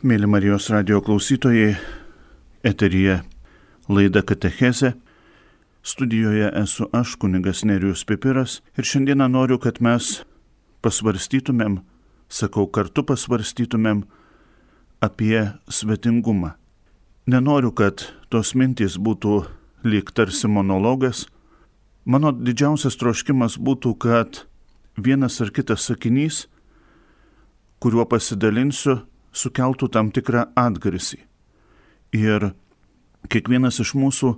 Mėly Marijos radio klausytojai, eteryje laida Katecheze. Studijoje esu aš, kunigas Nerijus Pipiras, ir šiandieną noriu, kad mes pasvarstytumėm, sakau, kartu pasvarstytumėm apie svetingumą. Nenoriu, kad tos mintys būtų lyg tarsi monologas. Mano didžiausias troškimas būtų, kad vienas ar kitas sakinys, kuriuo pasidalinsiu, sukeltų tam tikrą atgarsį. Ir kiekvienas iš mūsų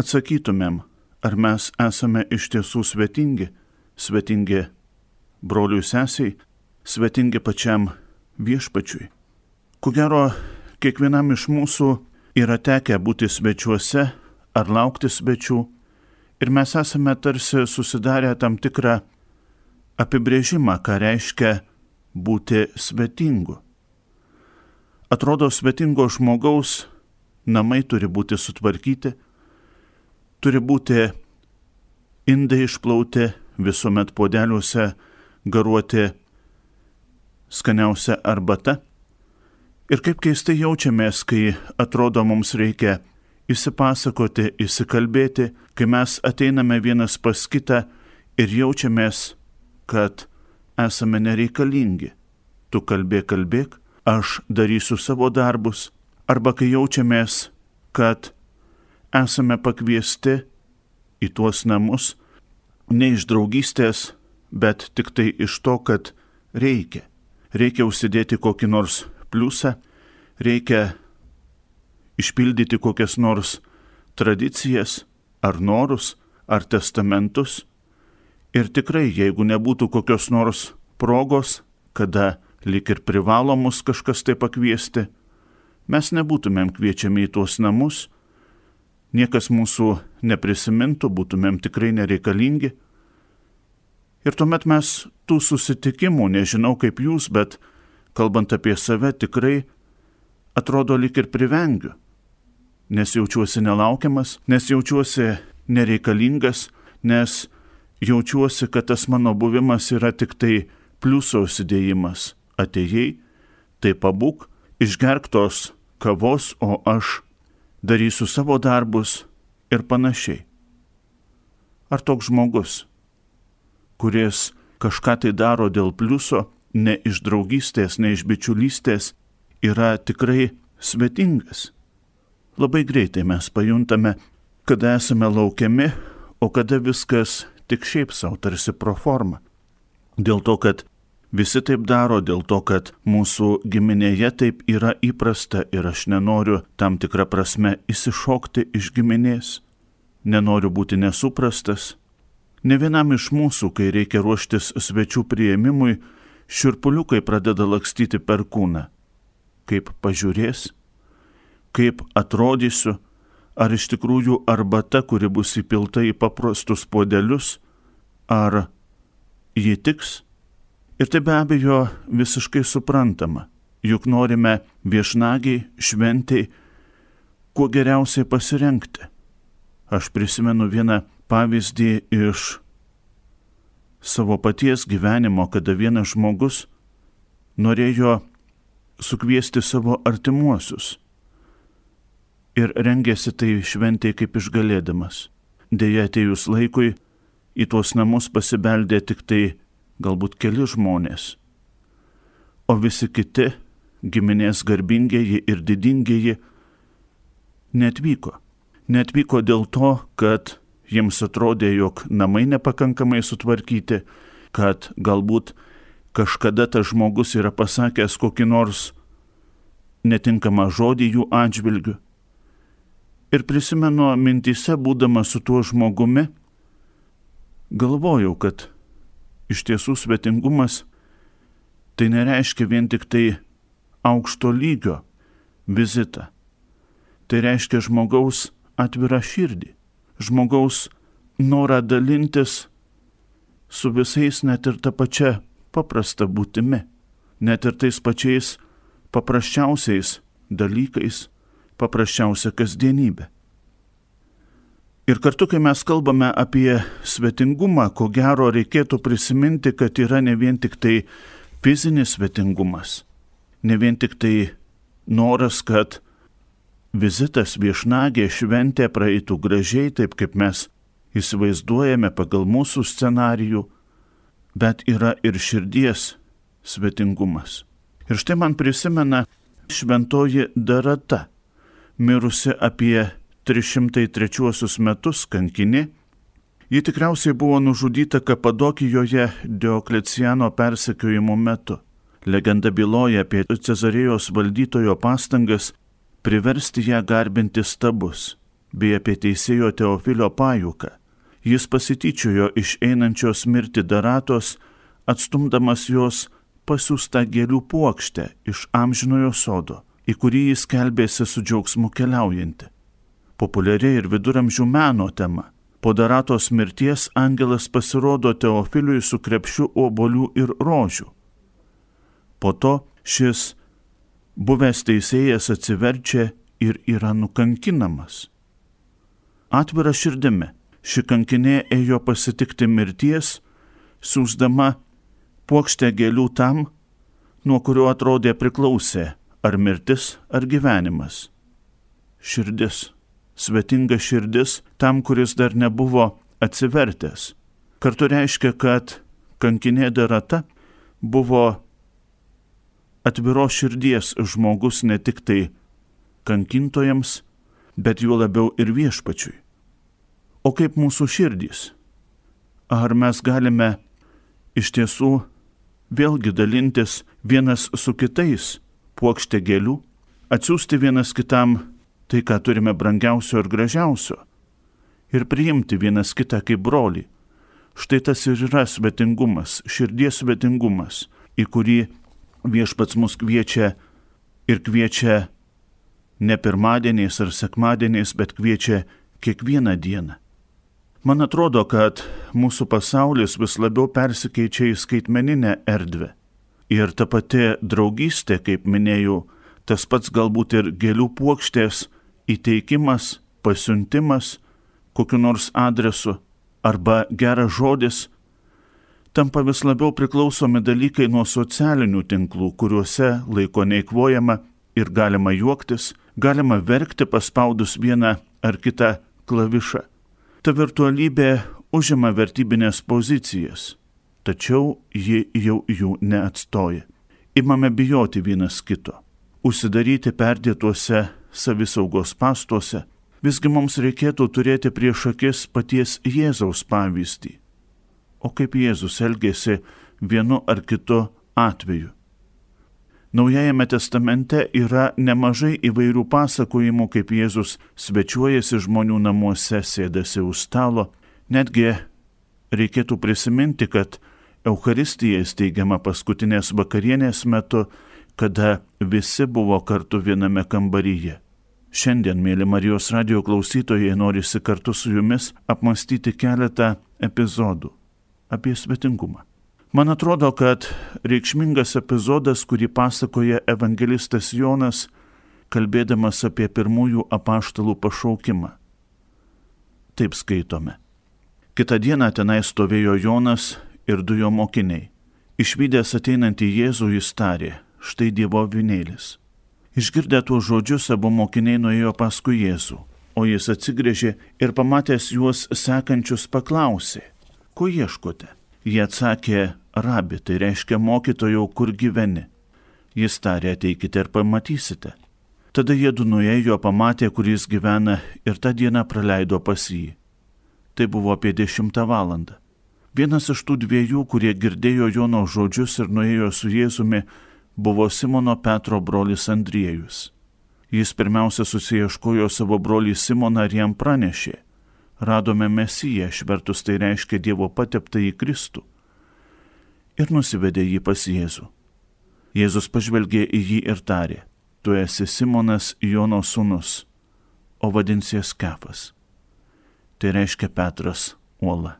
atsakytumėm, ar mes esame iš tiesų svetingi, svetingi broliui sesiai, svetingi pačiam viešpačiui. Ko gero, kiekvienam iš mūsų yra tekę būti svečiuose ar laukti svečių ir mes esame tarsi susidarę tam tikrą apibrėžimą, ką reiškia būti svetingu. Atrodo, svetingo žmogaus namai turi būti sutvarkyti, turi būti indai išplauti, visuomet podeliuose garuoti skaniausia arbata. Ir kaip keistai jaučiamės, kai atrodo mums reikia įsipasakoti, įsikalbėti, kai mes ateiname vienas pas kitą ir jaučiamės, kad esame nereikalingi. Tu kalbėk, kalbėk, aš darysiu savo darbus, arba kai jaučiamės, kad esame pakviesti į tuos namus ne iš draugystės, bet tik tai iš to, kad reikia. Reikia užsidėti kokį nors pliusą, reikia išpildyti kokias nors tradicijas ar norus ar testamentus. Ir tikrai, jeigu nebūtų kokios nors progos, kada lik ir privalo mus kažkas tai pakviesti, mes nebūtumėm kviečiami į tuos namus, niekas mūsų neprisimintų, būtumėm tikrai nereikalingi. Ir tuomet mes tų susitikimų, nežinau kaip jūs, bet kalbant apie save, tikrai atrodo lik ir privengiu. Nes jaučiuosi nelaukiamas, nes jaučiuosi nereikalingas, nes jaučiuosi, kad tas mano buvimas yra tik tai pliuso užsidėjimas atėjai, tai pabūk, išgerk tos kavos, o aš darysiu savo darbus ir panašiai. Ar toks žmogus, kuris kažką tai daro dėl pliuso, ne iš draugystės, ne iš bičiulystės, yra tikrai svetingas. Labai greitai mes pajuntame, kada esame laukiami, o kada viskas tik šiaip savo tarsi pro formą. Dėl to, kad Visi taip daro dėl to, kad mūsų giminėje taip yra įprasta ir aš nenoriu tam tikrą prasme įsišokti iš giminės. Nenoriu būti nesuprastas. Ne vienam iš mūsų, kai reikia ruoštis svečių prieimimui, širpuliukai pradeda lakstyti per kūną. Kaip pažiūrės, kaip atrodysiu, ar iš tikrųjų arbata, kuri bus įpilta į paprastus podelius, ar ji tiks Ir tai be abejo visiškai suprantama, juk norime viešnagiai, šventiai, kuo geriausiai pasirenkti. Aš prisimenu vieną pavyzdį iš savo paties gyvenimo, kada vienas žmogus norėjo sukviesti savo artimuosius ir rengėsi tai šventėje kaip išgalėdamas. Deja, atėjus laikui, į tuos namus pasibeldė tik tai galbūt keli žmonės, o visi kiti giminės garbingieji ir didingieji netvyko. Netvyko dėl to, kad jiems atrodė, jog namai nepakankamai sutvarkyti, kad galbūt kažkada tas žmogus yra pasakęs kokį nors netinkamą žodį jų atžvilgiu. Ir prisimenu mintise, būdama su tuo žmogumi, galvojau, kad iš tiesų svetingumas tai nereiškia vien tik tai aukšto lygio vizitą. Tai reiškia žmogaus atvirą širdį, žmogaus norą dalintis su visais net ir tą pačią paprastą būtimi, net ir tais pačiais paprasčiausiais dalykais, paprasčiausia kasdienybė. Ir kartu, kai mes kalbame apie svetingumą, ko gero reikėtų prisiminti, kad yra ne vien tik tai fizinis svetingumas, ne vien tik tai noras, kad vizitas viešnagė šventė praeitų gražiai, taip kaip mes įsivaizduojame pagal mūsų scenarijų, bet yra ir širdies svetingumas. Ir štai man prisimena šventoji Darata, mirusi apie 303 metus kankinė. Ji tikriausiai buvo nužudyta Kapadokijoje Diokleciano persekiojimo metu. Legenda byloja apie Cezarėjos valdytojo pastangas priversti ją garbinti stabus, bei apie teisėjo Teofilio pajuką. Jis pasityčiojo iš einančios mirti daratos, atstumdamas jos pasiūstą gėlių puokštę iš amžinojo sodo, į kurį jis kelbėsi su džiaugsmu keliaujanti. Populiari ir viduramžių meno tema. Po daratos mirties angelas pasirodo Teofiliui su krepšiu obolių ir rožių. Po to šis buvęs teisėjas atsiverčia ir yra nukankinamas. Atvira širdimi, ši kankinė ėjo pasitikti mirties, siūsdama puokštę gėlių tam, nuo kurio atrodė priklausė ar mirtis, ar gyvenimas. Širdis, svetinga širdis tam, kuris dar nebuvo atsivertęs. Kartu reiškia, kad kankinė darata buvo atviros širdies žmogus ne tik tai kankintojams, bet juo labiau ir viešpačiui. O kaip mūsų širdys? Ar mes galime iš tiesų vėlgi dalintis vienas su kitais puokštę gėlių, atsiųsti vienas kitam tai, ką turime brangiausio ir gražiausio, ir priimti vienas kitą kaip brolį. Štai tas ir yra svetingumas, širdies svetingumas, į kurį viešpats mus kviečia ir kviečia ne pirmadieniais ar sekmadieniais, bet kviečia kiekvieną dieną. Man atrodo, kad mūsų pasaulis vis labiau persikeičia į skaitmeninę erdvę. Ir ta pati draugystė, kaip minėjau, tas pats galbūt ir gėlių puokštės įteikimas, pasiuntimas kokiu nors adresu arba geras žodis tampa vis labiau priklausomi dalykai nuo socialinių tinklų, kuriuose laiko neįkvojama ir galima juoktis, galima verkti paspaudus vieną ar kitą klavišą. Ta virtualybė užima vertybinės pozicijas, tačiau ji jau jų neatstoja. Imame bijoti vienas kito, užsidaryti perdėtuose savisaugos pastuose, visgi mums reikėtų turėti prieš akis paties Jėzaus pavyzdį o kaip Jėzus elgėsi vienu ar kitu atveju. Naujajame testamente yra nemažai įvairių pasakojimų, kaip Jėzus svečiuojasi žmonių namuose, sėdasi už stalo. Netgi reikėtų prisiminti, kad Euharistija įsteigiama paskutinės vakarienės metu, kada visi buvo kartu viename kambaryje. Šiandien, mėly Marijos radio klausytojai, norisi kartu su jumis apmastyti keletą epizodų apie svetingumą. Man atrodo, kad reikšmingas epizodas, kurį pasakoja evangelistas Jonas, kalbėdamas apie pirmųjų apaštalų pašaukimą. Taip skaitome. Kita diena tenai stovėjo Jonas ir du jo mokiniai. Išvykęs ateinantį Jėzų jis tarė, štai Dievo vinėlis. Išgirdę tuos žodžius, abu mokiniai nuėjo paskui Jėzų, o jis atsigrėžė ir pamatęs juos sekančius paklausė, ko ieškote? Jie atsakė, rabi, tai reiškia mokytojau, kur gyveni. Jis tarė, ateikite ir pamatysite. Tada jie du nuėjo, pamatė, kur jis gyvena ir tą dieną praleido pas jį. Tai buvo apie dešimtą valandą. Vienas iš tų dviejų, kurie girdėjo Jono žodžius ir nuėjo su Jėzumi, buvo Simono Petro brolis Andriejus. Jis pirmiausia susieškojo savo brolį Simoną ir jam pranešė radome Mesiją, švertus tai reiškia Dievo pateptą į Kristų. Ir nusivedė jį pas Jėzų. Jėzus pažvelgė į jį ir tarė, tu esi Simonas Jono sūnus, o vadinsies Kefas. Tai reiškia Petras uola.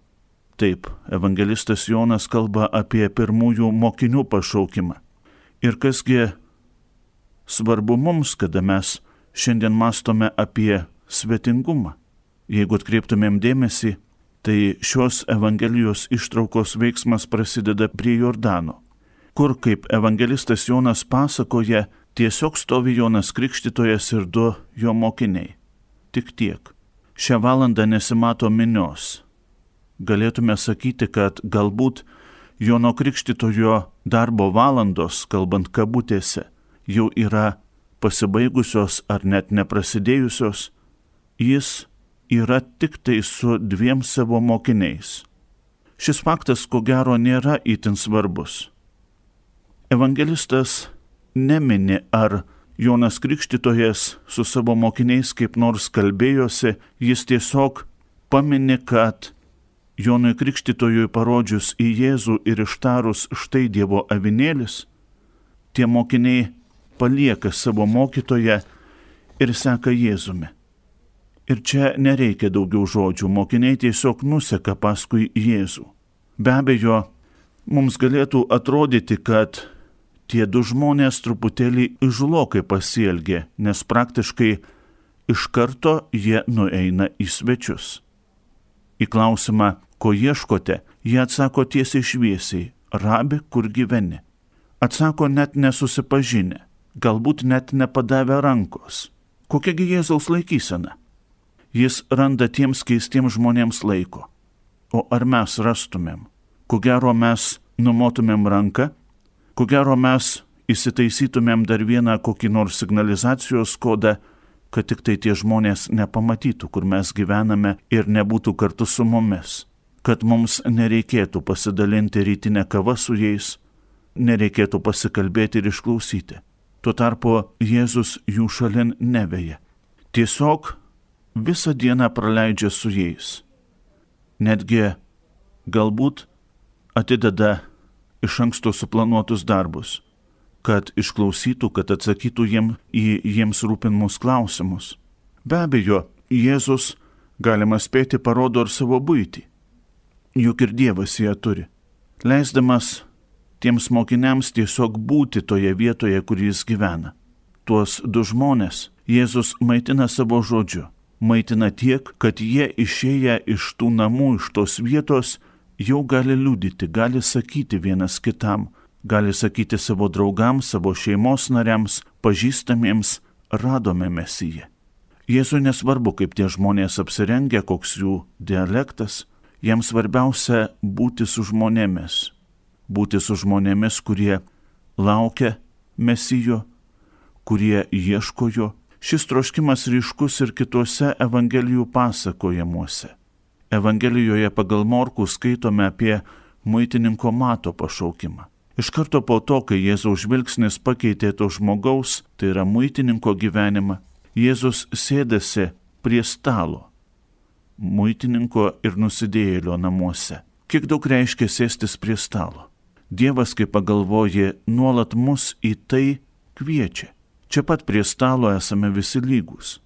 Taip, evangelistas Jonas kalba apie pirmųjų mokinių pašaukimą. Ir kasgi svarbu mums, kada mes šiandien mastome apie svetingumą. Jeigu atkreiptumėm dėmesį, tai šios Evangelijos ištraukos veiksmas prasideda prie Jordano, kur, kaip evangelistas Jonas pasakoja, Tiesiog stovi Jonas Krikštytojas ir du jo mokiniai. Tik tiek. Šią valandą nesimato minios. Galėtume sakyti, kad galbūt Jono Krikštytojo darbo valandos, kalbant kabutėse, jau yra pasibaigusios ar net neprasidėjusios, jis yra tik tai su dviem savo mokiniais. Šis faktas, ko gero, nėra itin svarbus. Evangelistas nemini, ar Jonas Krikštytojas su savo mokiniais kaip nors kalbėjosi, jis tiesiog pamini, kad Jonui Krikštytojui parodžius į Jėzų ir ištarus štai Dievo avinėlis, tie mokiniai palieka savo mokytoją ir seka Jėzumi. Ir čia nereikia daugiau žodžių, mokiniai tiesiog nuseka paskui Jėzų. Be abejo, mums galėtų atrodyti, kad tie du žmonės truputėlį išlokai pasielgė, nes praktiškai iš karto jie nueina į svečius. Į klausimą, ko ieškote, jie atsako tiesiai šviesiai - rabi, kur gyveni. Atsako net nesusipažinę galbūt net nepadavę rankos. Kokiagi Jėzaus laikysena? Jis randa tiems keistiems žmonėms laiko. O ar mes rastumėm? Ko gero mes numotumėm ranką, ko gero mes įsitaisytumėm dar vieną kokį nors signalizacijos kodą, kad tik tai tie žmonės nepamatytų, kur mes gyvename ir nebūtų kartu su mumis, kad mums nereikėtų pasidalinti rytinę kavą su jais, nereikėtų pasikalbėti ir išklausyti. Tuo tarpu Jėzus jų šalin neveja. Tiesiog visą dieną praleidžia su jais. Netgi galbūt atideda iš anksto suplanuotus darbus, kad išklausytų, kad atsakytų jiem į jiems rūpinmus klausimus. Be abejo, Jėzus, galima spėti, parodo ir savo būtį. Juk ir Dievas ją turi. Leisdamas tiems mokiniams tiesiog būti toje vietoje, kur jis gyvena. Tuos du žmonės Jėzus maitina savo žodžiu. Maitina tiek, kad jie išėję iš tų namų, iš tos vietos, jau gali liudyti, gali sakyti vienas kitam, gali sakyti savo draugams, savo šeimos nariams, pažįstamiems, radome mesiją. Jėzui nesvarbu, kaip tie žmonės apsirengia, koks jų dialektas, jiems svarbiausia būti su žmonėmis, būti su žmonėmis, kurie laukia mesijo, kurie ieško jo. Šis troškimas ryškus ir kitose Evangelijų pasakojimuose. Evangelijoje pagal Morkų skaitome apie muitininko mato pašaukimą. Iš karto po to, kai Jėzaus žvilgsnis pakeitė to žmogaus, tai yra muitininko gyvenimą, Jėzus sėdasi prie stalo, muitininko ir nusidėjėlio namuose. Kiek daug reiškia sėstis prie stalo? Dievas, kai pagalvoji, nuolat mus į tai kviečia. Čia pat prie stalo esame visi lygus.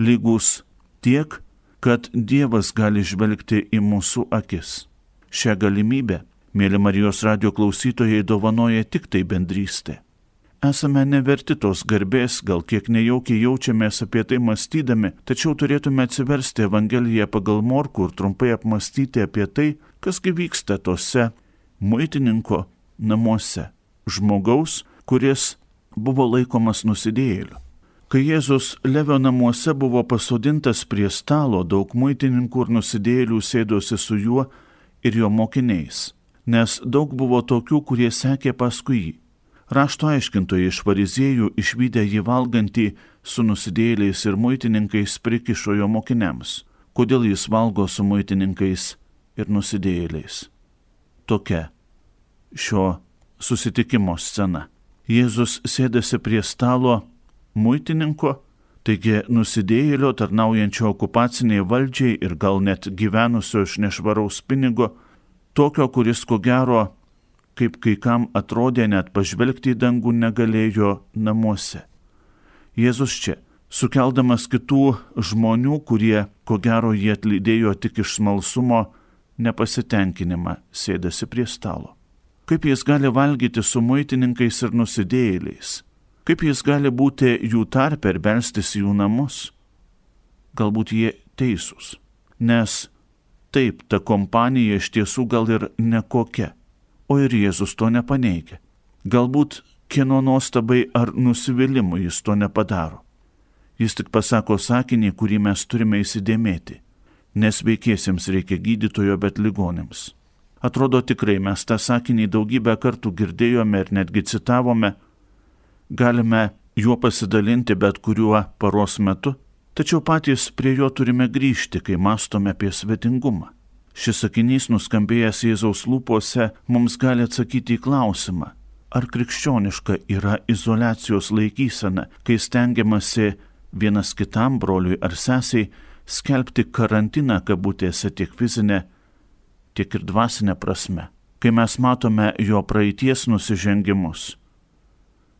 Lygus tiek, kad Dievas gali žvelgti į mūsų akis. Šią galimybę, mėly Marijos radio klausytojai, dovanoja tik tai bendrystė. Esame neverti tos garbės, gal kiek nejaukiai jaučiamės apie tai mąstydami, tačiau turėtume atsiversti Evangeliją pagal Morkų ir trumpai apmastyti apie tai, kasgi vyksta tose muitininko namuose, žmogaus, kuris buvo laikomas nusidėjėliu. Kai Jėzus Levio namuose buvo pasodintas prie stalo, daug muitininkų ir nusidėjėlių sėdosi su juo ir jo mokiniais, nes daug buvo tokių, kurie sekė paskui jį. Rašto aiškintojai iš fariziejų išvykę jį valgantį su nusidėjėliais ir muitininkais prikišo jo mokiniams, kodėl jis valgo su muitininkais ir nusidėjėliais tokia šio susitikimo scena. Jėzus sėdasi prie stalo muitininko, taigi nusidėjėlio tarnaujančio okupaciniai valdžiai ir gal net gyvenusio iš nešvaraus pinigo, tokio, kuris ko gero, kaip kai kam atrodė, net pažvelgti į dangų negalėjo namuose. Jėzus čia, sukeldamas kitų žmonių, kurie ko gero jį atlydėjo tik iš smalsumo, nepasitenkinimą sėdasi prie stalo. Kaip jis gali valgyti su muitininkais ir nusidėjėliais? Kaip jis gali būti jų tarpe ir belstis jų namus? Galbūt jie teisūs, nes taip ta kompanija iš tiesų gal ir nekokia, o ir Jėzus to nepaneigia. Galbūt kieno nuostabai ar nusivylimui jis to nepadaro. Jis tik pasako sakinį, kurį mes turime įsidėmėti. Nesveikiesiems reikia gydytojo, bet ligonėms. Atrodo tikrai mes tą sakinį daugybę kartų girdėjome ir netgi citavome. Galime juo pasidalinti bet kuriuo paros metu, tačiau patys prie jo turime grįžti, kai mastome apie svetingumą. Šis sakinys nuskambėjęs Jėzaus lūpose mums gali atsakyti į klausimą, ar krikščioniška yra izolacijos laikysena, kai stengiamasi vienas kitam broliui ar sesiai skelbti karantiną kabutėse tiek fizinė, tiek ir dvasinė prasme, kai mes matome jo praeities nusižengimus,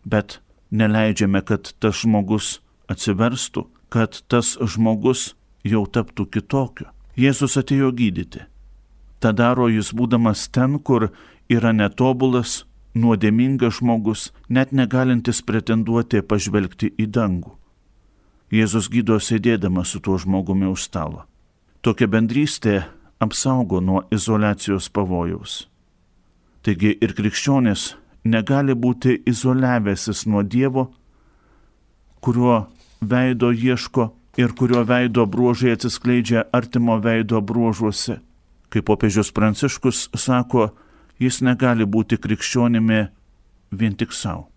bet neleidžiame, kad tas žmogus atsiverstų, kad tas žmogus jau taptų kitokiu. Jėzus atėjo gydyti. Ta daro jis būdamas ten, kur yra netobulas, nuodėmingas žmogus, net negalintis pretenduoti pažvelgti į dangų. Jėzus gydo sėdėdamas su tuo žmogumi už stalo. Tokia bendrystė apsaugo nuo izolacijos pavojaus. Taigi ir krikščionis negali būti izoliavęsis nuo Dievo, kurio veido ieško ir kurio veido bruožai atsiskleidžia artimo veido bruožuose. Kaip popiežius Pranciškus sako, jis negali būti krikščionimi vien tik savo.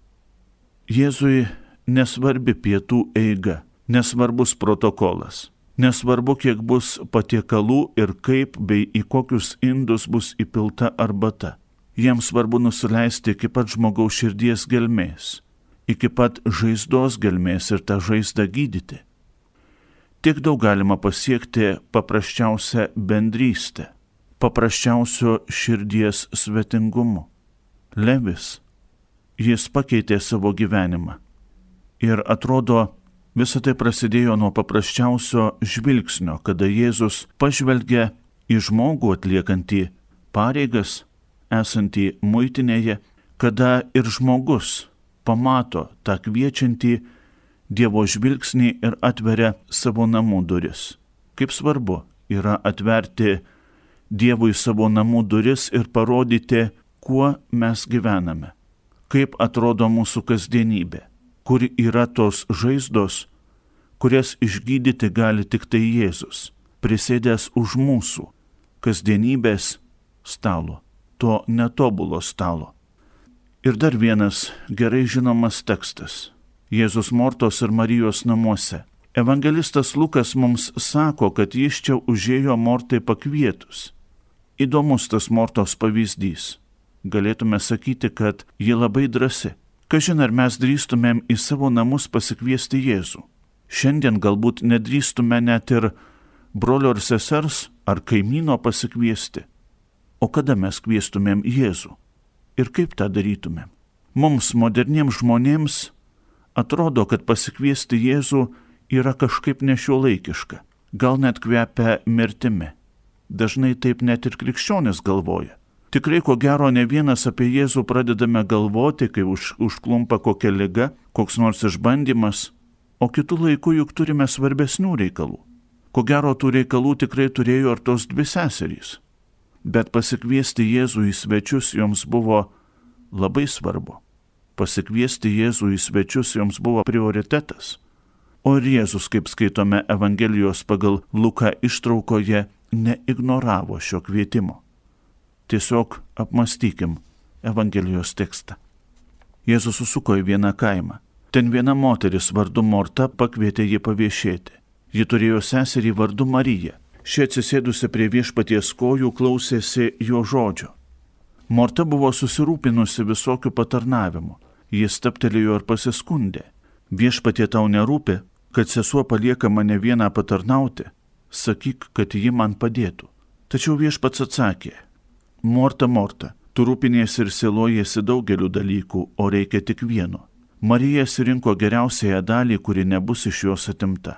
Jėzui nesvarbi pietų eiga, nesvarbus protokolas, nesvarbu, kiek bus patiekalų ir kaip bei į kokius indus bus įpilta arbata. Jiems svarbu nusileisti iki pat žmogaus širdies gelmės, iki pat žaizdos gelmės ir tą žaizdą gydyti tiek daug galima pasiekti paprasčiausią bendrystę, paprasčiausio širdies svetingumu. Levis, jis pakeitė savo gyvenimą. Ir atrodo, visa tai prasidėjo nuo paprasčiausio žvilgsnio, kada Jėzus pažvelgia į žmogų atliekantį pareigas, esantį muitinėje, kada ir žmogus pamato tą kviečiantį Dievo žvilgsnį ir atveria savo namų duris. Kaip svarbu yra atverti Dievui savo namų duris ir parodyti, kuo mes gyvename, kaip atrodo mūsų kasdienybė, kur yra tos žaizdos, kurias išgydyti gali tik tai Jėzus, prisėdęs už mūsų kasdienybės stalo, to netobulo stalo. Ir dar vienas gerai žinomas tekstas Jėzus Mortos ir Marijos namuose. Evangelistas Lukas mums sako, kad jis čia užėjo Mortai pakvietus. Įdomus tas Mortos pavyzdys. Galėtume sakyti, kad ji labai drasi. Kažin ar mes drįstumėm į savo namus pasikviesti Jėzų. Šiandien galbūt nedrįstume net ir brolio ar sesers ar kaimyno pasikviesti. O kada mes kvieštumėm Jėzų? Ir kaip tą darytumėm? Mums, moderniems žmonėms, atrodo, kad pasikviesti Jėzų yra kažkaip nešiuolaikiška, gal net kvepia mirtimi. Dažnai taip net ir krikščionis galvoja. Tikrai ko gero ne vienas apie Jėzų pradedame galvoti, kai už, užklumpa kokia lyga, koks nors išbandymas, o kitų laikų juk turime svarbesnių reikalų. Ko gero tų reikalų tikrai turėjo ir tos dvi seserys. Bet pasikviesti Jėzų į svečius joms buvo labai svarbu pasikviesti Jėzų į svečius joms buvo prioritetas. O ir Jėzus, kaip skaitome Evangelijos pagal Luką ištraukoje, neignoravo šio kvietimo. Tiesiog apmastykim Evangelijos tekstą. Jėzus susuko į vieną kaimą. Ten viena moteris vardu Morta pakvietė jį paviešėti. Ji turėjo seserį vardu Mariją. Ši atsisėdusi prie viešpaties kojų klausėsi jo žodžio. Morta buvo susirūpinusi visokių patarnavimų jis taptelėjo ir pasiskundė. Viešpatie tau nerūpi, kad sesuo palieka mane vieną patarnauti, sakyk, kad ji man padėtų. Tačiau viešpats atsakė, Morta, Morta, tu rūpiniesi ir sielojasi daugeliu dalykų, o reikia tik vieno. Marija sirinko geriausiąją dalį, kuri nebus iš jos atimta.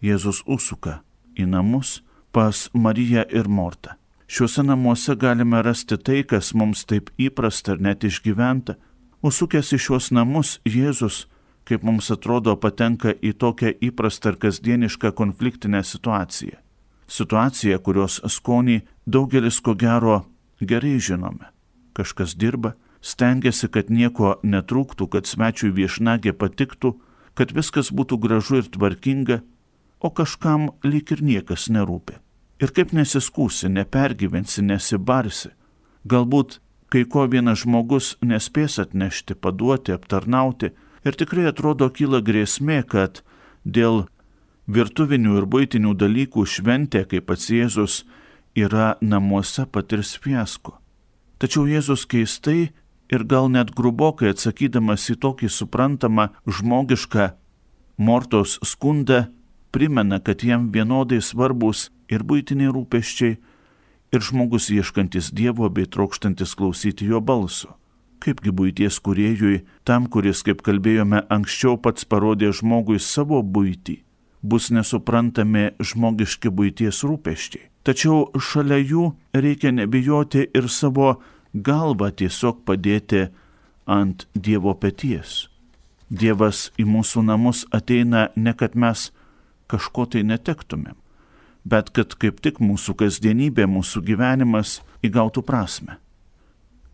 Jėzus užsuka į namus pas Mariją ir Mortą. Šiuose namuose galime rasti tai, kas mums taip įprasta ir net išgyventa, Užsukęs į šiuos namus, Jėzus, kaip mums atrodo, patenka į tokią įprastą ir kasdienišką konfliktinę situaciją. Situaciją, kurios skonį daugelis ko gero gerai žinome. Kažkas dirba, stengiasi, kad nieko netrūktų, kad svečiui viešnagė patiktų, kad viskas būtų gražu ir tvarkinga, o kažkam lyg ir niekas nerūpi. Ir kaip nesiskūsi, nepergyvensi, nesibarsi. Galbūt kai ko vienas žmogus nespės atnešti, paduoti, aptarnauti ir tikrai atrodo kyla grėsmė, kad dėl virtuvinių ir būtinių dalykų šventė, kaip pats Jėzus, yra namuose patirs fiasko. Tačiau Jėzus keistai ir gal net grubokai atsakydamas į tokį suprantamą žmogišką Mortos skundą, primena, kad jam vienodai svarbus ir būtiniai rūpeščiai, ir žmogus ieškantis Dievo bei trokštantis klausyti jo balso. Kaipgi būties kuriejui, tam, kuris, kaip kalbėjome anksčiau, pats parodė žmogui savo būtį, bus nesuprantami žmogiški būties rūpeščiai. Tačiau šalia jų reikia nebijoti ir savo galvą tiesiog padėti ant Dievo peties. Dievas į mūsų namus ateina ne kad mes kažko tai netektumėm, bet kad kaip tik mūsų kasdienybė, mūsų gyvenimas įgautų prasme.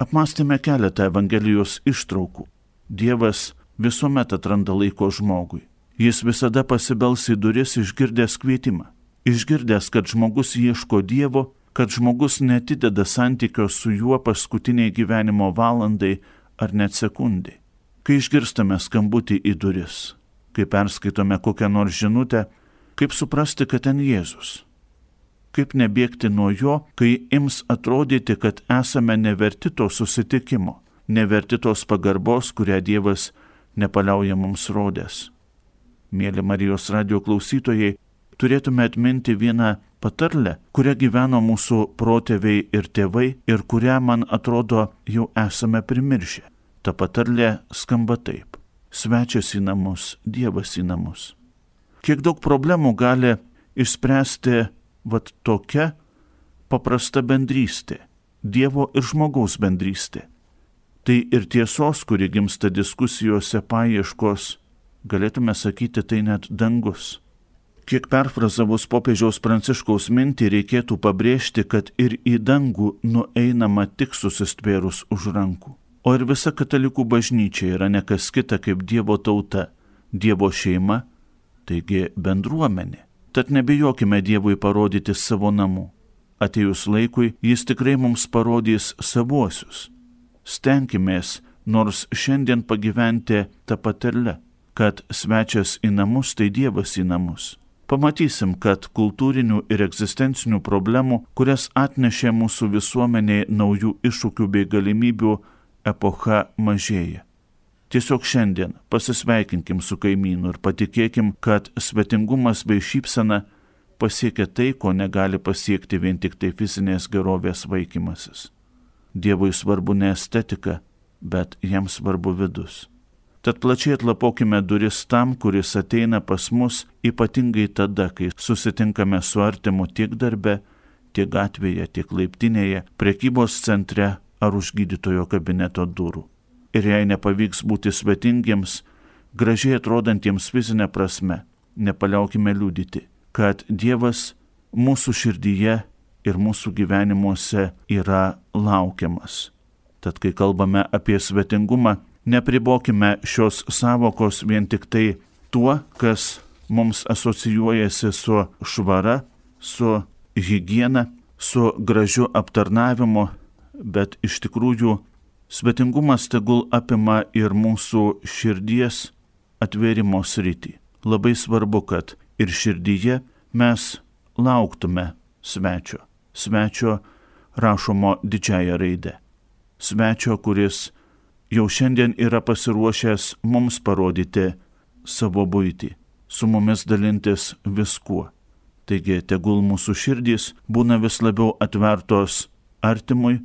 Apmastėme keletą Evangelijos ištraukų. Dievas visuomet atranda laiko žmogui. Jis visada pasibels į duris išgirdęs kvietimą. Išgirdęs, kad žmogus ieško Dievo, kad žmogus netideda santykio su juo paskutiniai gyvenimo valandai ar net sekundai. Kai išgirstame skambutį į duris, kai perskaitome kokią nors žinutę, Kaip suprasti, kad ten Jėzus? Kaip nebėgti nuo jo, kai ims atrodyti, kad esame neverti to susitikimo, neverti tos pagarbos, kurią Dievas nepaliauja mums rodęs. Mėly Marijos radio klausytojai, turėtume atminti vieną patarlę, kurią gyveno mūsų protėviai ir tėvai ir kurią, man atrodo, jau esame primiršę. Ta patarlė skamba taip. Svečias į namus, Dievas į namus kiek daug problemų gali išspręsti vat tokia paprasta bendrystė, Dievo ir žmogaus bendrystė. Tai ir tiesos, kuri gimsta diskusijose paieškos, galėtume sakyti, tai net dangus. Kiek perfrazavus popiežiaus pranciškaus mintį reikėtų pabrėžti, kad ir į dangų nueinama tik susistvėrus už rankų. O ir visa katalikų bažnyčia yra nekas kita kaip Dievo tauta, Dievo šeima taigi bendruomenė. Tad nebijokime Dievui parodyti savo namų. Atėjus laikui jis tikrai mums parodys savuosius. Stenkimės nors šiandien pagyventi tą patarlę, kad svečias į namus tai Dievas į namus. Pamatysim, kad kultūrinių ir egzistencinių problemų, kurias atnešė mūsų visuomeniai naujų iššūkių bei galimybių, epocha mažėja. Tiesiog šiandien pasisveikinkim su kaimynu ir patikėkim, kad svetingumas bei šypsena pasiekia tai, ko negali pasiekti vien tik tai fizinės gerovės vaikymasis. Dievui svarbu ne estetika, bet jam svarbu vidus. Tad plačiai atlapokime duris tam, kuris ateina pas mus ypatingai tada, kai susitinkame su artimu tiek darbe, tiek gatvėje, tiek laiptinėje, prekybos centre ar už gydytojo kabineto durų ir jei nepavyks būti svetingiems, gražiai atrodantiems fizinė prasme, nepaliaukime liūdyti, kad Dievas mūsų širdyje ir mūsų gyvenimuose yra laukiamas. Tad kai kalbame apie svetingumą, nepribokime šios savokos vien tik tai tuo, kas mums asocijuojasi su švara, su hygiena, su gražiu aptarnavimu, bet iš tikrųjų Svetingumas tegul apima ir mūsų širdies atvėrimo sritį. Labai svarbu, kad ir širdyje mes lauktume svečio. Svečio rašomo didžiąją raidę. Svečio, kuris jau šiandien yra pasiruošęs mums parodyti savo būtį, su mumis dalintis viskuo. Taigi tegul mūsų širdys būna vis labiau atvertos artimui,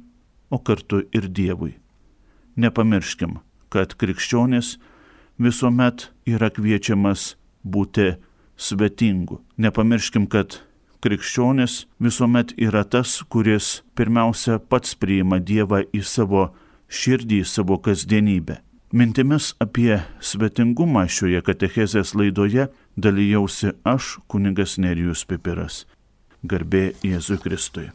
o kartu ir Dievui nepamirškim, kad krikščionis visuomet yra kviečiamas būti svetingu. Nepamirškim, kad krikščionis visuomet yra tas, kuris pirmiausia pats priima Dievą į savo širdį, į savo kasdienybę. Mintimis apie svetingumą šioje katechezės laidoje dalyjausi aš, kuningas Nerijus Pipiras. Garbė Jėzui Kristui.